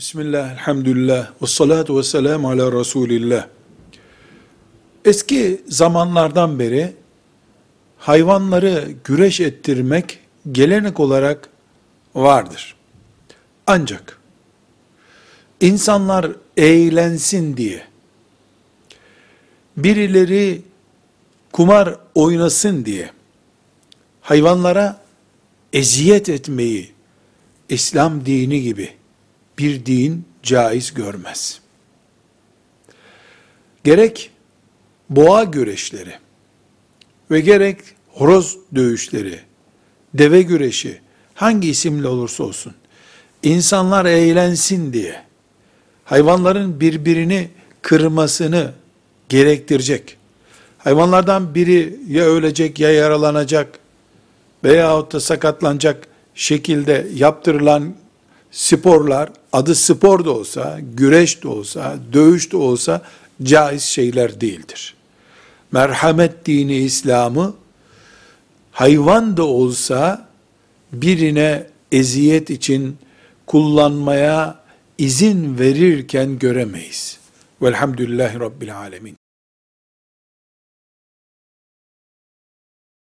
Bismillah, elhamdülillah, ve salatu ve selamu ala Resulillah. Eski zamanlardan beri hayvanları güreş ettirmek gelenek olarak vardır. Ancak insanlar eğlensin diye, birileri kumar oynasın diye, hayvanlara eziyet etmeyi, İslam dini gibi bir din caiz görmez. Gerek boğa güreşleri ve gerek horoz dövüşleri, deve güreşi, hangi isimle olursa olsun, insanlar eğlensin diye, hayvanların birbirini kırmasını gerektirecek, hayvanlardan biri ya ölecek ya yaralanacak veyahut da sakatlanacak şekilde yaptırılan sporlar, adı spor da olsa, güreş de olsa, dövüş de olsa, caiz şeyler değildir. Merhamet dini İslam'ı, hayvan da olsa, birine eziyet için kullanmaya izin verirken göremeyiz. Velhamdülillahi Rabbil Alemin.